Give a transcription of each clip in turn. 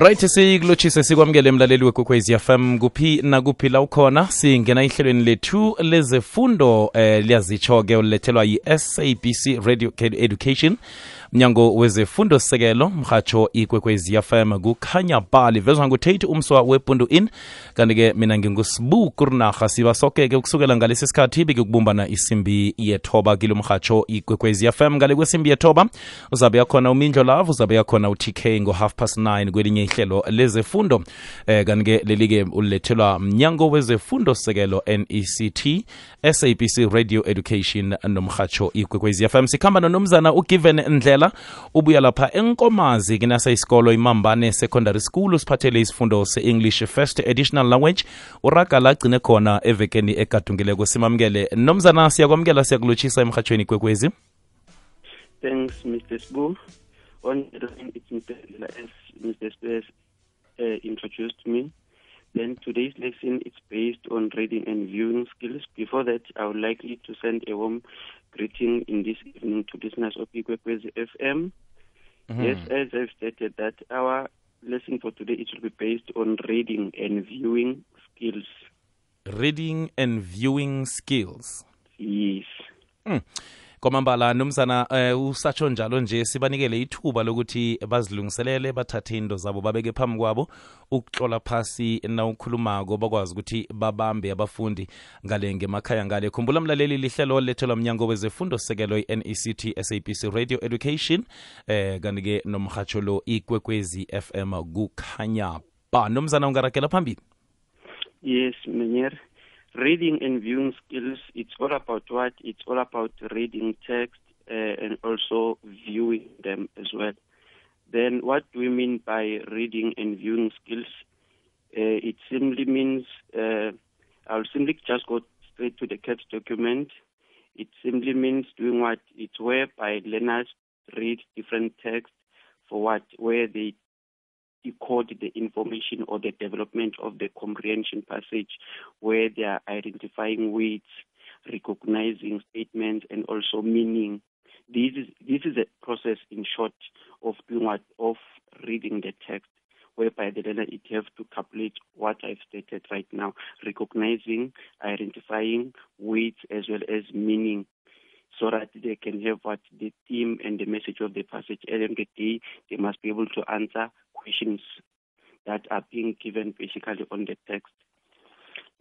right sikulotshise sikwamukele mlaleli wekwekwezi fm kuphi nakuphi la ukhona? Singena ihlelweni lethu lezefundo eh liyazitsho-ke ulethelwa yi-sabc radio education mnyango wezefundo sekelo mhatsho ikwekwezi fm kukhanya ba livezwa ngutate umswa wepundu in kanti-ke mina ngingusibu kurinarha siba soke-ke. Ukusukela ngalesi sikhathi bekukubumbana isimbi yethoba kilo mhatsho ikwekwezi fm ngale kwesimbi yethoba uzabe yakhona umindlo love uzabe yakhona utk ngo-half past 9 kwelinye ihlelo lezefundo. Eh kanti-ke leli-ke ulethelwa mnyango wezefundo sekelo nect sabc radio education nomhatsho ikwekwezi fm sikhamba nonomzana ugiven ndlela ubuya lapha enkomazi kinasa isikolo imambane secondary school usiphathele isifundo se-english first additional language uraga la agcine khona evekeni egadungileko simamukele nomzana siyakwamukela siyakulotshisa emhatshweni kwekwezi Thanks, Mr. Sbu. On the line, it's Mr. Mr. Sbu has uh, introduced me. Then today's lesson is based on reading and viewing skills. Before that, I would like to send a warm greeting in this evening to listeners of Ikwekwezi FM. Mm-hmm. Yes, as I've stated that our lesson for today it will be based on reading and viewing skills. reading and viewing skills Yes. Hmm. Kwamambala nomzana uh, usatsho njalo nje sibanikele ithuba lokuthi bazilungiselele bathathe into zabo babeke phambi kwabo ukuhlola phasi nawukhulumako bakwazi ukuthi babambe abafundi ngale ngemakhaya ngale. Khumbula mlaleli lihlelo olethelwa mnyango wezefundo sekelo i-nect sabc radio education eh kanti-ke nomhatsho lo ikwekwezi fm kukhanya ba nomzana ungarakela phambili? Yes, Menyer. Reading and viewing skills, it's all about what? It's all about reading text uh, and also viewing them as well. Then, what do we mean by reading and viewing skills? Uh, it simply means, uh, I'll simply just go straight to the CAPS document. It simply means doing what? It's whereby learners read different texts for what? Where they decode the information or the development of the comprehension passage where they are identifying words, recognizing statements, and also meaning. This is this is a process in short of doing what of reading the text, whereby the learner it have to calculate what I've stated right now, recognizing, identifying words as well as meaning so that they can have what the theme and the message of the passage. At the end of the day, they must be able to answer questions that are being given basically on the text.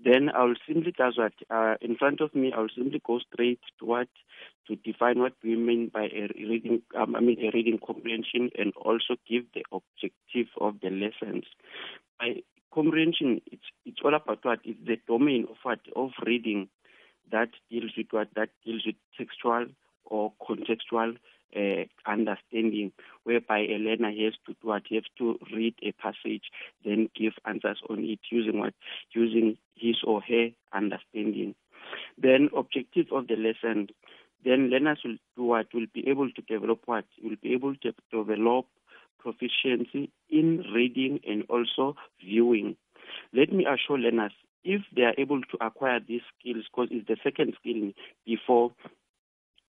Then I will simply does what uh, in front of me. I will simply go straight to what to define what we mean by a reading. Um, I mean a reading comprehension, and also give the objective of the lessons. By comprehension, it's it's all about what is the domain of what of reading that deals with what that deals with textual or contextual uh, understanding, whereby a learner has to do what he has to read a passage, then give answers on it using what using his or her understanding. Then objective of the lesson, then learners will do what will be able to develop what will be able to develop proficiency in reading and also viewing. Let me assure learners if they are able to acquire these skills, because it's the second skill before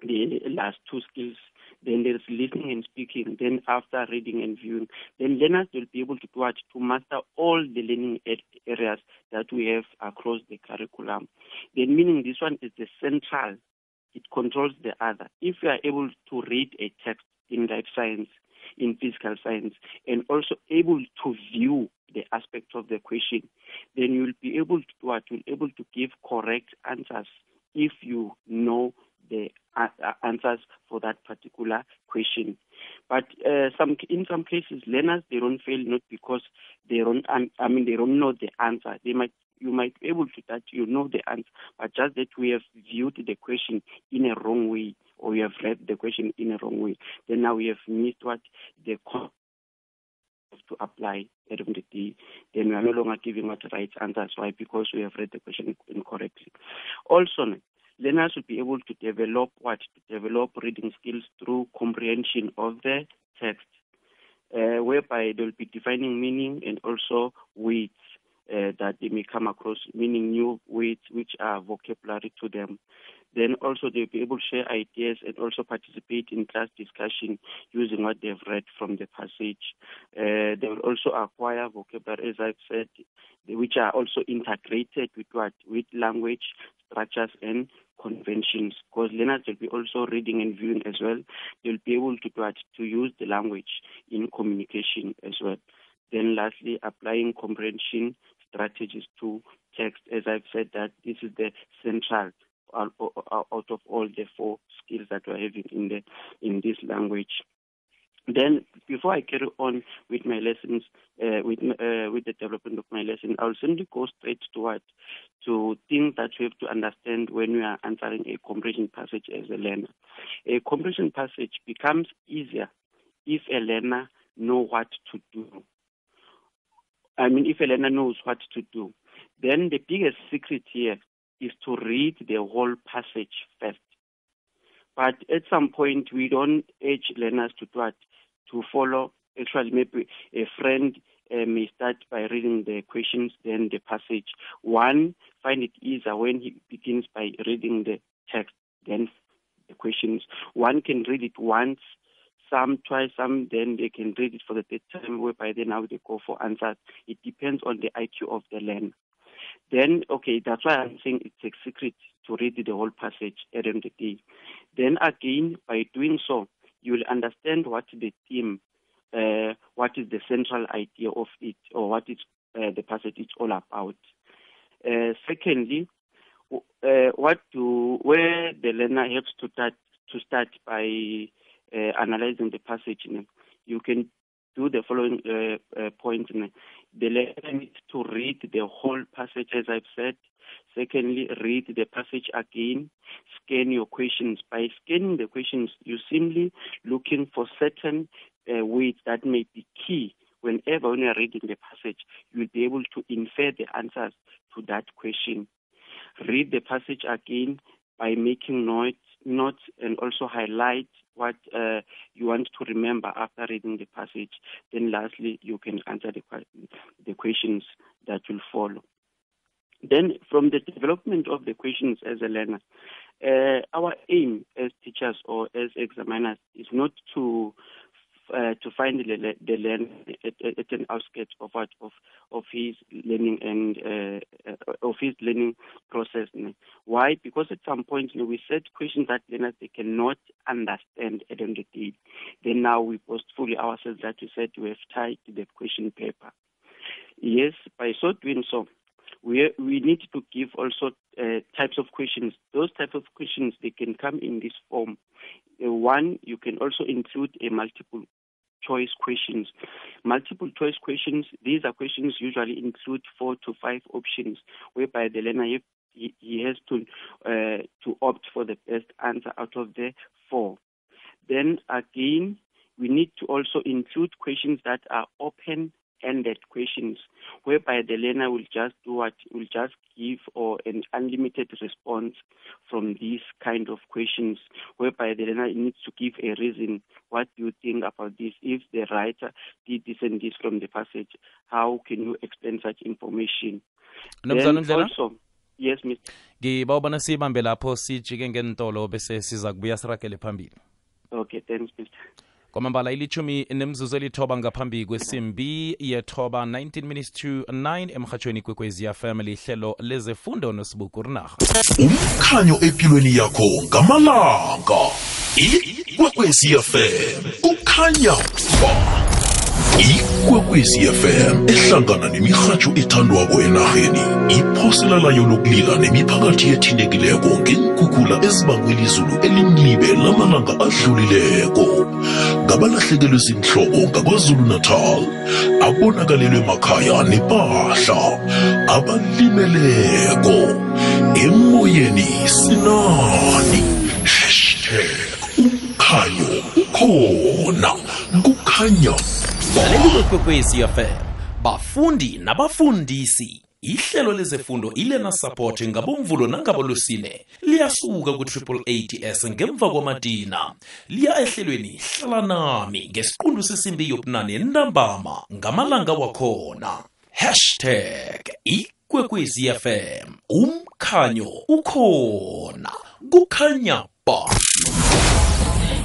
the last two skills, then there's listening and speaking, then after reading and viewing, then learners will be able to what? To master all the learning areas that we have across the curriculum. Then meaning this one is the central, it controls the other. If you are able to read a text in life science, in physical science, and also able to view the aspect of the question, then you'll be able to what? You'll be able to give correct answers if you know the uh, answers for that particular question. But uh, some in some cases, learners they don't fail not because they don't. I mean, they don't know the answer. They might you might be able to that you know the answer, but just that we have viewed the question in a wrong way or we have read the question in a wrong way. Then now we have missed what the court to apply at the day, then we are no longer giving what the right answers. Why? Because we have read the question incorrectly. Also, learners will be able to develop what? To develop reading skills through comprehension of the text, uh, whereby they will be defining meaning and also words uh, that they may come across, meaning new words which are vocabulary to them. Then also they'll be able to share ideas and also participate in class discussion using what they've read from the passage. Uh, they will also acquire vocabulary, as I've said, which are also integrated with what with language structures and conventions. Because learners will be also reading and viewing as well. They'll be able to to use the language in communication as well. Then lastly, applying comprehension strategies to text. As I've said, that this is the central out of all the four skills that we're having in the in this language. Then, before I carry on with my lessons, uh, with uh, with the development of my lesson, I'll simply go straight to what to things that we have to understand when we are answering a comprehension passage as a learner. A comprehension passage becomes easier if a learner know what to do. I mean, if a learner knows what to do, then the biggest secret here is to read the whole passage first. But at some point, we don't urge learners to do it, to follow. Actually, maybe a friend uh, may start by reading the questions, then the passage. One, find it easier when he begins by reading the text, then the questions. One can read it once, some twice, some then they can read it for the third time, whereby then now they go for answers. It depends on the IQ of the learner then okay, that's why I'm saying it's a secret to read the whole passage at the day. Then again, by doing so, you will understand what the theme, uh, what is the central idea of it, or what is uh, the passage is all about. Uh, secondly, uh, what do where the learner has to start to start by analyzing the passage. You can do the following uh, uh, points. The learner needs to read the whole passage, as I've said. Secondly, read the passage again. Scan your questions. By scanning the questions, you're simply looking for certain uh, words that may be key. Whenever when you're reading the passage, you'll be able to infer the answers to that question. Read the passage again by making notes, notes and also highlight what uh, you want to remember after reading the passage. Then lastly, you can answer the, the questions that will follow. Then from the development of the questions as a learner, uh, our aim as teachers or as examiners is not to uh, to find the, the learner at, at, an outskirts of what of of his learning and uh, of his learning process. Why? Because at some point you know, we set questions that learners they cannot understand at the end of the day. Then now we post fully ourselves that we said we have typed the question paper. Yes, by so doing so, we we need to give also uh, types of questions. Those types of questions they can come in this form. Uh, one, you can also include a multiple choice questions. Multiple choice questions, these are questions usually include four to five options, whereby the learner he, has to uh, to opt for the best answer out of the four. Then again, we need to also include questions that are open ended questions whereby the learner will just do what will just give or an unlimited response from these kind of questions whereby the learner needs to give a reason what do you think about this. If the writer did this and this from the passage how can you explain such information? Then also yes mr ngiba ubona siyibambe lapho sijike ngentolo bese siza kubuya sirakele phambili. Okay thanks mr kwamambala ilithumi nemzuzu elithoba ngaphambi kwesimbi yethoba 19 minutes to 9 emhatshweni kwekwezi lihlelo lezefundo nosibuku rinarha. Umkhanyo empilweni yakho ngamalanga. Ikwekwezi kukhanya ba ehlangana nemirhatsho ethandwako enarheni iphosela layo lokulila nemiphakathi ethintekileko ngeenkhukhula ezibangwe lizulu elimlibe lamalanga adlulileko ngabalahlekelwe zinhlobo ngakwazulu natal abonakalelwe makhaya nepahla abalimeleko emoyeni sinani hashtag ukhanyo ukhona kukhanya. Laleli kwekwezi bafundi nabafundisi ihlelo lezefundo ilena support ngabomvulo nangabolusine liyasuka ku-888s ngemva kwamadina liya ehlelweni hlala nami ngesiqundu sesimbi yobunane ntambama ngamalanga wakhona. Hashtag ikwekwezi fm umkhanyo ukhona. Kukhanya ba.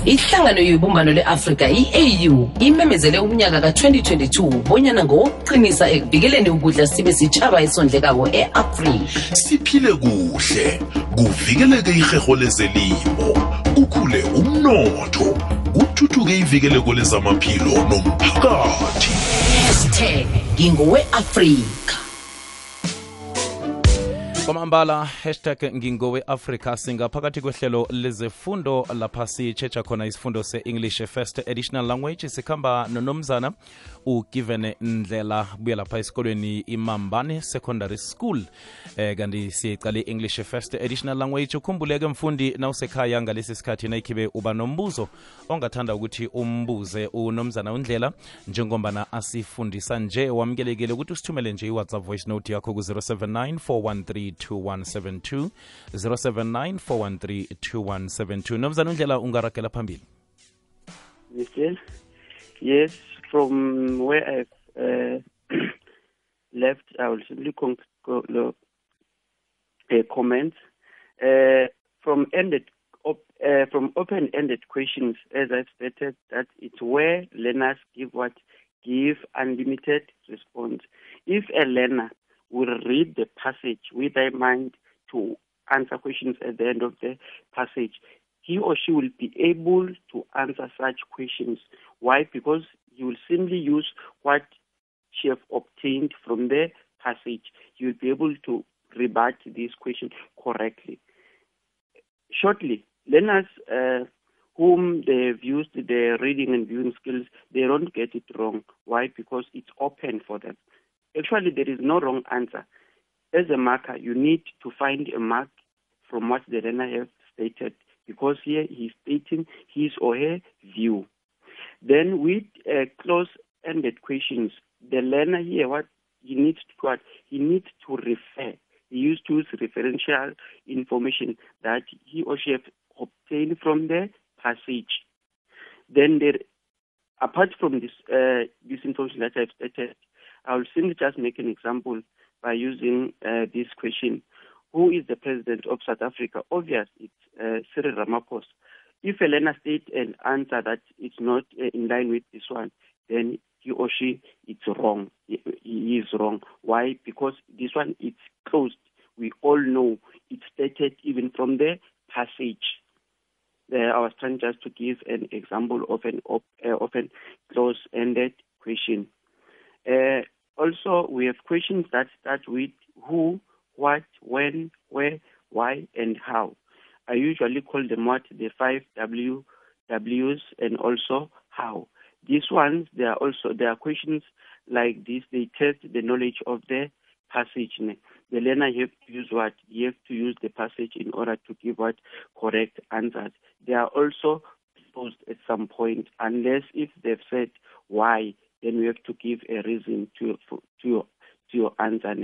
Ihlangano yobumbano le-afrika i-au imemezele umnyaka ka-2022 bonyana ngowokuqinisa ekuvikeleni ukudla sibe sitshaba esondlekako e-afrika. Siphile kuhle kuvikeleke iherho lezelimo kukhule umnotho kuthuthuke ivikeleko lezamaphilo nomphakathi. Hashtag ngingowe-afrika. Kwamambala hashtag ngingowe africa singaphakathi kwehlelo lezefundo lapha sitshetsha khona isifundo se-english first additional language sikhamba nonomzana ugiven ndlela buya lapha esikolweni imambane secondary school. Eh kanti siyicale english first additional language. Ukhumbuleke mfundi nawusekhaya ngalesi sikhathi nayikhibe uba nombuzo ongathanda ukuthi umbuze unomzana undlela njengombana asifundisa nje wamukelekile ukuthi usithumele nje i-whatsapp voice note yakho ku-079 413 2172 079 413 2172 nomzana undlela ungaragela phambili. Yes Yes, from where I've uh, left, I will simply con- co- uh, comment. Uh, from ended op- uh, from open-ended questions, as I've stated, that it's where learners give what give unlimited response. If a learner will read the passage with their mind to answer questions at the end of the passage, he or she will be able to answer such questions. Why? Because he will simply use what she have obtained from the passage. You'll be able to rebut this question correctly. Shortly, learners uh, whom they've used their reading and viewing skills, they don't get it wrong. Why? Because it's open for them. Actually, there is no wrong answer. As a marker, you need to find a mark from what the learner has stated because here he's stating his or her view. Then with uh, close-ended questions, the learner here, what he needs to what he needs to refer. He used to use referential information that he or she obtained from the passage. Then there, apart from this uh, this information that I've stated, I will simply just make an example by using uh, this question. Who is the president of South Africa? Obvious, it's uh, Cyril Ramaphosa. If a learner states an answer that is not uh, in line with this one, then he or she it's wrong. He, is wrong. Why? Because this one it's closed. We all know it's stated even from the passage. I was trying just to give an example of an op, uh, of an close-ended question. Uh, also, we have questions that start with who, what, when, where, why, and how. I usually call them what the five W W's and also how. These ones, they are also there are questions like this. They test the knowledge of the passage. The learner have to use what you have to use the passage in order to give what correct answers. They are also posed at some point, unless if they've said why, then we have to give a reason to to your to your answer.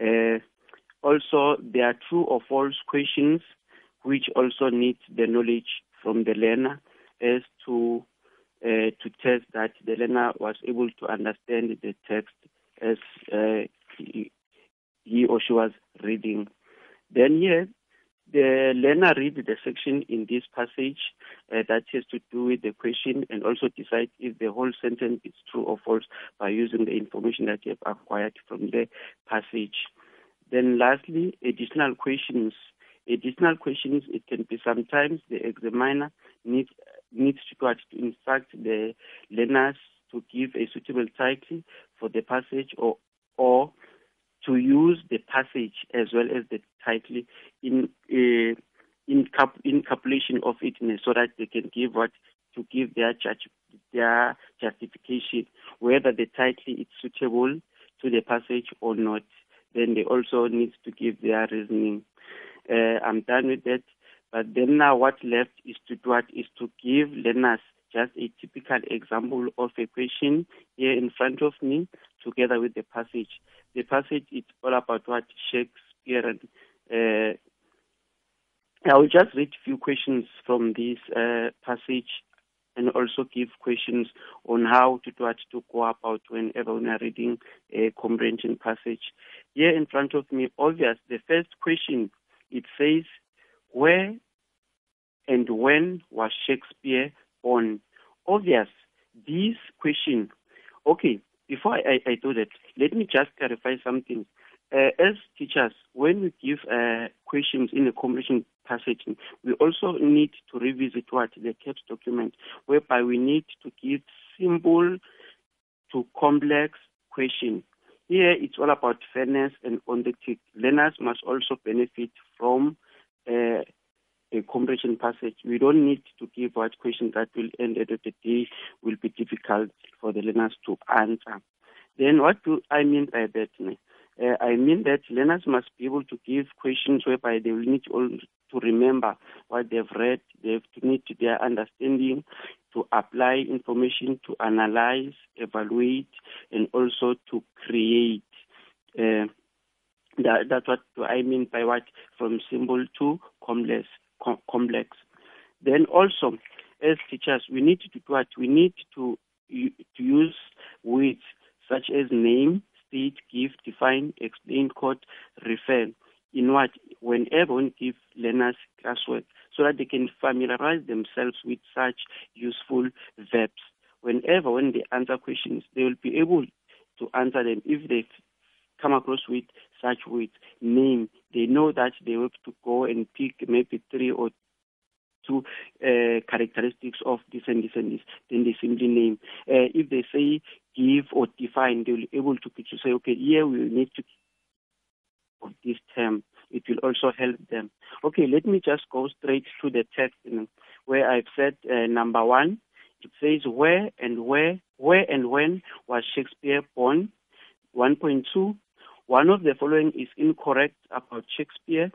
Uh, also, there are true or false questions, which also needs the knowledge from the learner as to uh, to test that the learner was able to understand the text as uh, he, he or she was reading. Then here, the learner read the section in this passage uh, that has to do with the question and also decide if the whole sentence is true or false by using the information that you have acquired from the passage. Then lastly, additional questions. Additional questions, it can be sometimes the examiner needs needs to, to instruct the learners to give a suitable title for the passage or or to use the passage as well as the title in uh, in cap in calculation of it so that they can give what to give their judge their justification whether the title is suitable to the passage or not. Then they also need to give their reasoning. Uh, I'm done with that. But then now what left is to do what is to give learners just a typical example of a question here in front of me together with the passage. The passage is all about what Shakespeare and uh, I will just read a few questions from this uh, passage and also give questions on how to do what to go about whenever we are reading a comprehension passage. Here in front of me, obvious, the first question, it says, where and when was Shakespeare born? Obvious, this question, okay, before I, I do that, let me just clarify something. Uh, as teachers, when we give uh, questions in a comprehension passage, we also need to revisit what the CAPS document, whereby we need to give simple to complex questions. Here, it's all about fairness and honesty. Learners must also benefit from uh, a comprehension passage. We don't need to give out questions that will end at the day will be difficult for the learners to answer. Then what do I mean by that? Uh, I mean that learners must be able to give questions whereby they will need to, remember what they've read, they have to need their understanding, to apply information, to analyze, evaluate, and also to create. Uh, that, that's what I mean by what from simple to complex. Com- complex. Then also, as teachers, we need to do what we need to to use words such as name, state, give, define, explain, quote, refer. In what? Whenever we give learners classwork so that they can familiarize themselves with such useful verbs. Whenever when they answer questions, they will be able to answer them if they come across with such words. Name, they know that they have to go and pick maybe three or two uh, characteristics of this and this and this, then they simply name. Uh, if they say give or define, they will be able to, to say, okay, here we need to of this term. It will also help them. Okay, let me just go straight to the text where I've said uh, number one. It says where and where, where and when was Shakespeare born? 1.2. One of the following is incorrect about Shakespeare.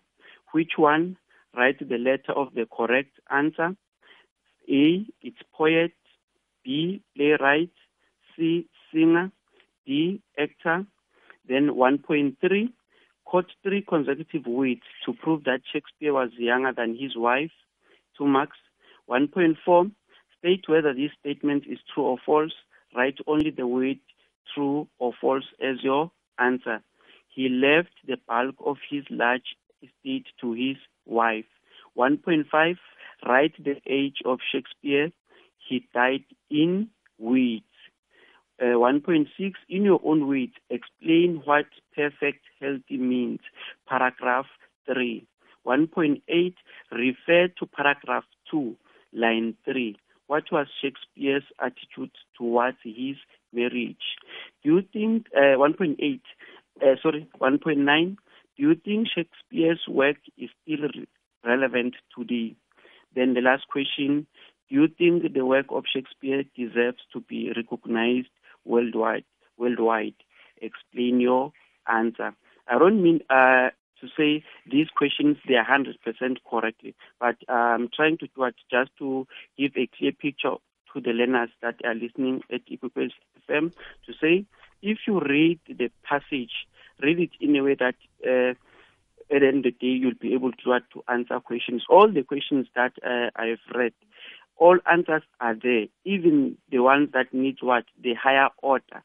Which one? Write the letter of the correct answer. A, it's poet. B, playwright. C, singer. D, actor. Then 1.3, quote three consecutive words to prove that Shakespeare was younger than his wife. Two marks. 1.4, state whether this statement is true or false. Write only the word true or false as your answer. He left the bulk of his large estate to his wife. 1.5, write the age of Shakespeare. He died in weeds. Uh, 1.6, in your own words, explain what perfect healthy means. Paragraph 3. 1.8, refer to paragraph 2, line 3. What was Shakespeare's attitude towards his marriage? Do you think, uh, 1.8, uh, sorry, 1.9, do you think Shakespeare's work is still re- relevant today? Then the last question, do you think the work of Shakespeare deserves to be recognized worldwide? Worldwide, explain your answer. I don't mean uh, to say these questions they are hundred percent correctly, but I'm trying to do it just to give a clear picture to the learners that are listening at Ikwekwezi FM to say if you read the passage, read it in a way that uh, at the end of the day you'll be able to, uh, to answer questions. All the questions that uh, I've read, all answers are there, even the ones that need what the higher order.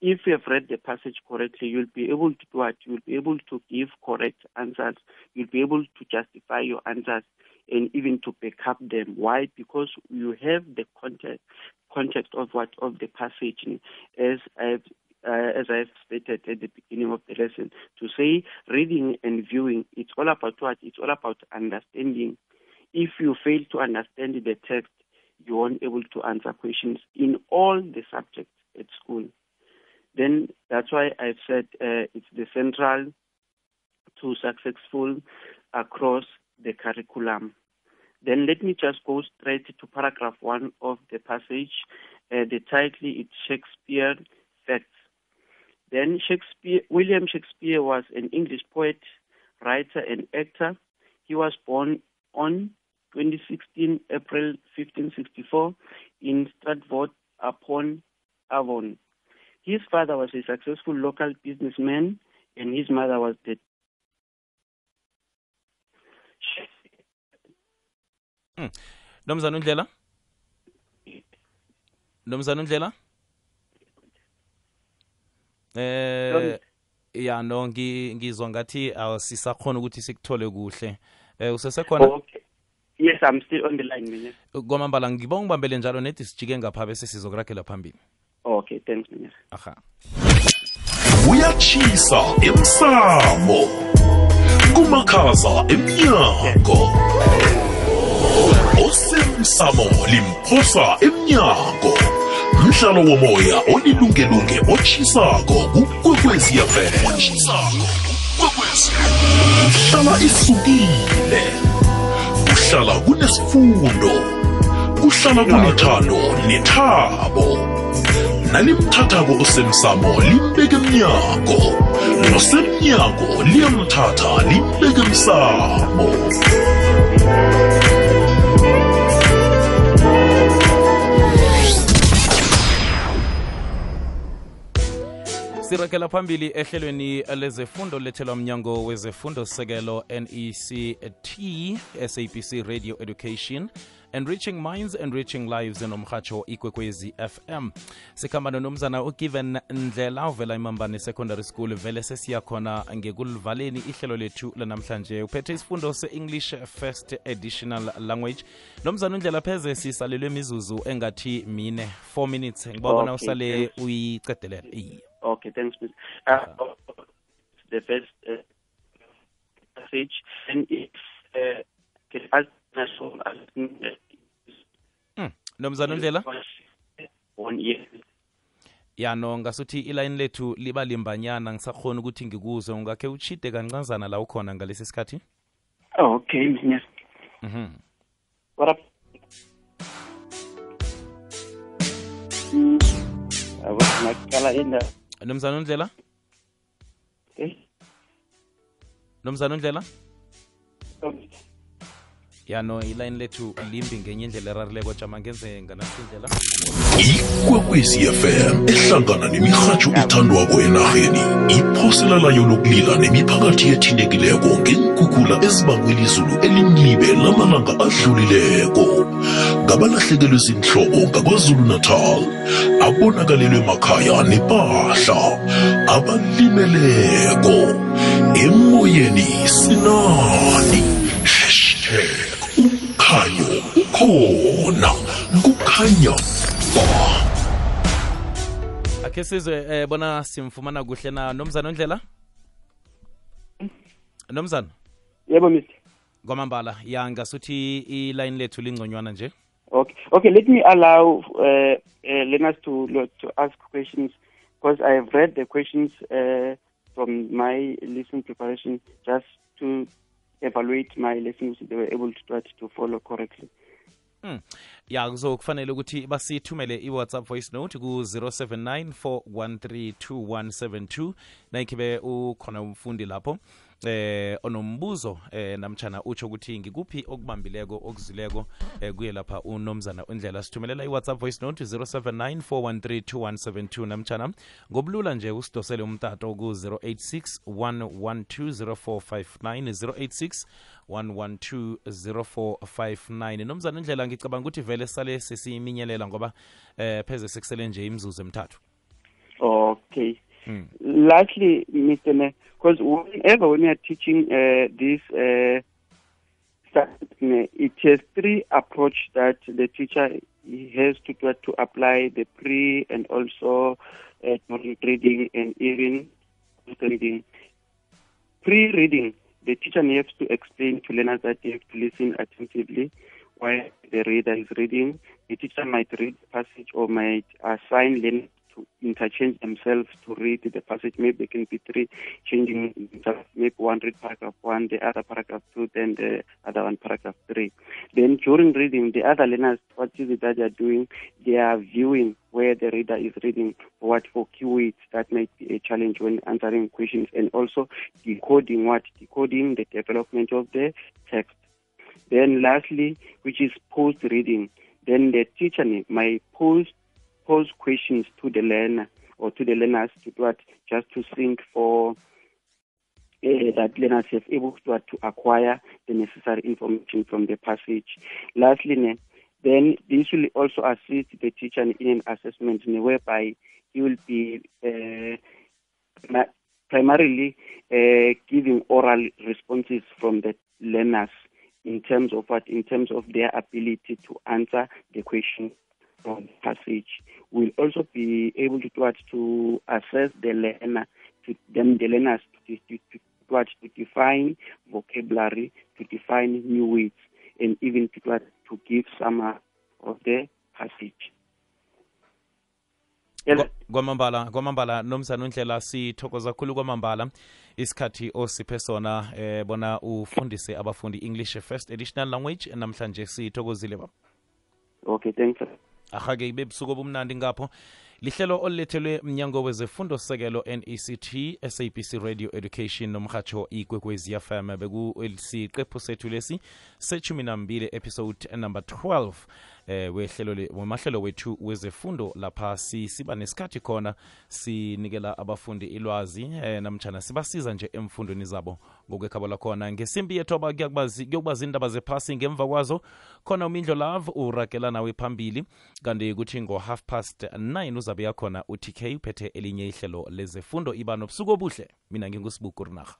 If you have read the passage correctly, you'll be able to do what you'll be able to give correct answers. You'll be able to justify your answers and even to back up them. Why? Because you have the context context of what of the passage as I've uh, as I've stated at the beginning of the lesson, to say reading and viewing, it's all about what? It's all about understanding. If you fail to understand the text, you won't able to answer questions in all the subjects at school. Then that's why I've said uh, it's the central to successful across the curriculum. Then let me just go straight to paragraph one of the passage. Uh, the title is Shakespeare Facts. Then Shakespeare, William Shakespeare was an English poet, writer, and actor. He was born on 2016 April 1564 in Stratford upon Avon. His father was a successful local businessman, and his mother was the undlela nomzana undlela eh Sorry. ya no ngi- ngizwa ngathi awusisakhona ukuthi sikuthole kuhle eh usesekhona Okay. Yes, I'm still on the line, Meneer. kwamambala ngiba ungibambele njalo nedi sijike ngapha bese sizokuragela phambili Okay, thanks, Meneer. aha kuyatshisa emsamo kumakhaza emnyango osemsamo limphosa emnyango mdlalo womoya olilungelunge otshisako kukwekwezi fm uhlala isukile. Uhlala kunesifundo. Kuhlala kunethando nethabo. Nalimthathako osemsamo limbeke emnyango nosemnyango liyamthatha limbeke emsamo sirakela phambili ehlelweni lezefundo lethelwa mnyango wezefundo sekelo nect sabc radio education enriching minds enriching lives enomrhatsho ikwekwezi fm sikhamba nonomzana ugiven ndlela uvela imambane secondary school. Vele sesiya khona ngekulivaleni ihlelo lethu lanamhlanje. Uphethe isifundo se-english first additional language. Nomzana undlela pheze sisalelwe mizuzu engathi mine 4 minutes. Ngibabona Okay, usale uyicedelela iye Okay, thanks, Miss. Uh, the first uh, message, and if uh, Mm. nomzana undlela one year. yano ngasuthi ilayini lethu liba limbanyana ngisakhona ukuthi ngikuze ungakhe uchide kancanzana la ukhona ngalesi sikhathi Oh, okay, yes. Mhm. What up? I was my color in the nomzana undlela? Okay. nomzana undlela? Ya no ilayini lethu limbi ngenye indlela erarileko jama ngenze nganasindlela ikwekwezi fm ehlangana nemirhatsho ethandwako enarheni iphosela layo lokulila nemiphakathi ethintekileko ngeenkhukhula ezibangwe lizulu elimlibe lamalanga adlulileko ngabalahlekelwe zinhloko ngakwazulu-natal abonakalelwe makhaya nepahla abalimeleko emoyeni sinani hashtag umkhanyo ukhona kukhanya ba akhe sizwe eh, bona simfumana kuhle na. Nomzana ondlela? Nomzana? Yebo, Miss. kwamambala ya ngasuthi ilayini lethu lingconywana nje Okay. Okay. Let me allow uh, uh, learners to to ask questions because I have read the questions uh, from my lesson preparation just to evaluate my lessons. They were able to try to follow correctly. Mm. ya kuzokufanele ukuthi basithumele i-whatsapp voice note ku-079 4132172 nayikhibe ukhona umfundi lapho eh onombuzo eh namtshana utsho ukuthi ngikuphi okubambileko okuzileko eh kuye lapha unomzana undlela sithumelela i-whatsapp voice note 079 4132172 namtshana ngobulula nje usidosele umtato ku-086 112 086 112 nomzana indlela ngicabanga ukuthi vele sale sesiyiminyelela ngoba eh pheze sekusele nje imzuzu emithathu Okay. Mm. Lastly, Mr. Because whenever when we are teaching uh, this uh, it has three approach that the teacher has to try to apply the pre and also uh, during reading and even reading. Pre-reading, the teacher needs to explain to learners that they have to listen attentively while the reader is reading. The teacher might read the passage or might assign learners to interchange themselves to read the passage. Maybe they can be three changing. Maybe one read paragraph one, the other paragraph two, then the other one paragraph three. Then during reading, the other learners, what is it that they are doing? They are viewing where the reader is reading what for keywords that might be a challenge when answering questions and also decoding what? Decoding the development of the text. Then lastly, which is post reading, then the teacher might pose pose questions to the learner or to the learners to what just to think for uh, that learners have able to, to acquire the necessary information from the passage. Lastly, Then this will also assist the teacher in an assessment whereby he will be uh, primarily uh, giving oral responses from the learners in terms of what in terms of their ability to answer the question from passage. We'll also be able to what to assess the learner to them the learners to, to, to, what to define vocabulary, to define new words, and even to what to give some of the passage. Kwamambala kwamambala nomzana undlela sithokoza kakhulu kwamambala isikhathi osiphe sona eh bona ufundise abafundi english first additional language namhlanje sithokozile baba Okay, thanks. Ahake ibe busuku obumnandi ngapho. Lihlelo olulethelwe mnyango wezefundo sekelo nect sabc radio education nomhatsho ikwekwezi fm bekusiqephu sethu lesi sechumi nambili episode number 12 eh wemahlelo wethu wezefundo lapha si- siba nesikhathi khona sinikela abafundi ilwazi eh namtshana sibasiza nje emfundweni zabo ngokwekhabo lakhona. Ngesimbi yethoba kuyokuba kuyokubazi indaba zephasi ngemva kwazo. Khona umindlo love uragela nawe phambili. Kanti kuthi ngo-half past 9 uzabe yakhona utk uphethe elinye ihlelo lezefundo. Iba nobusuku obuhle. Mina ngingusibuku rinarha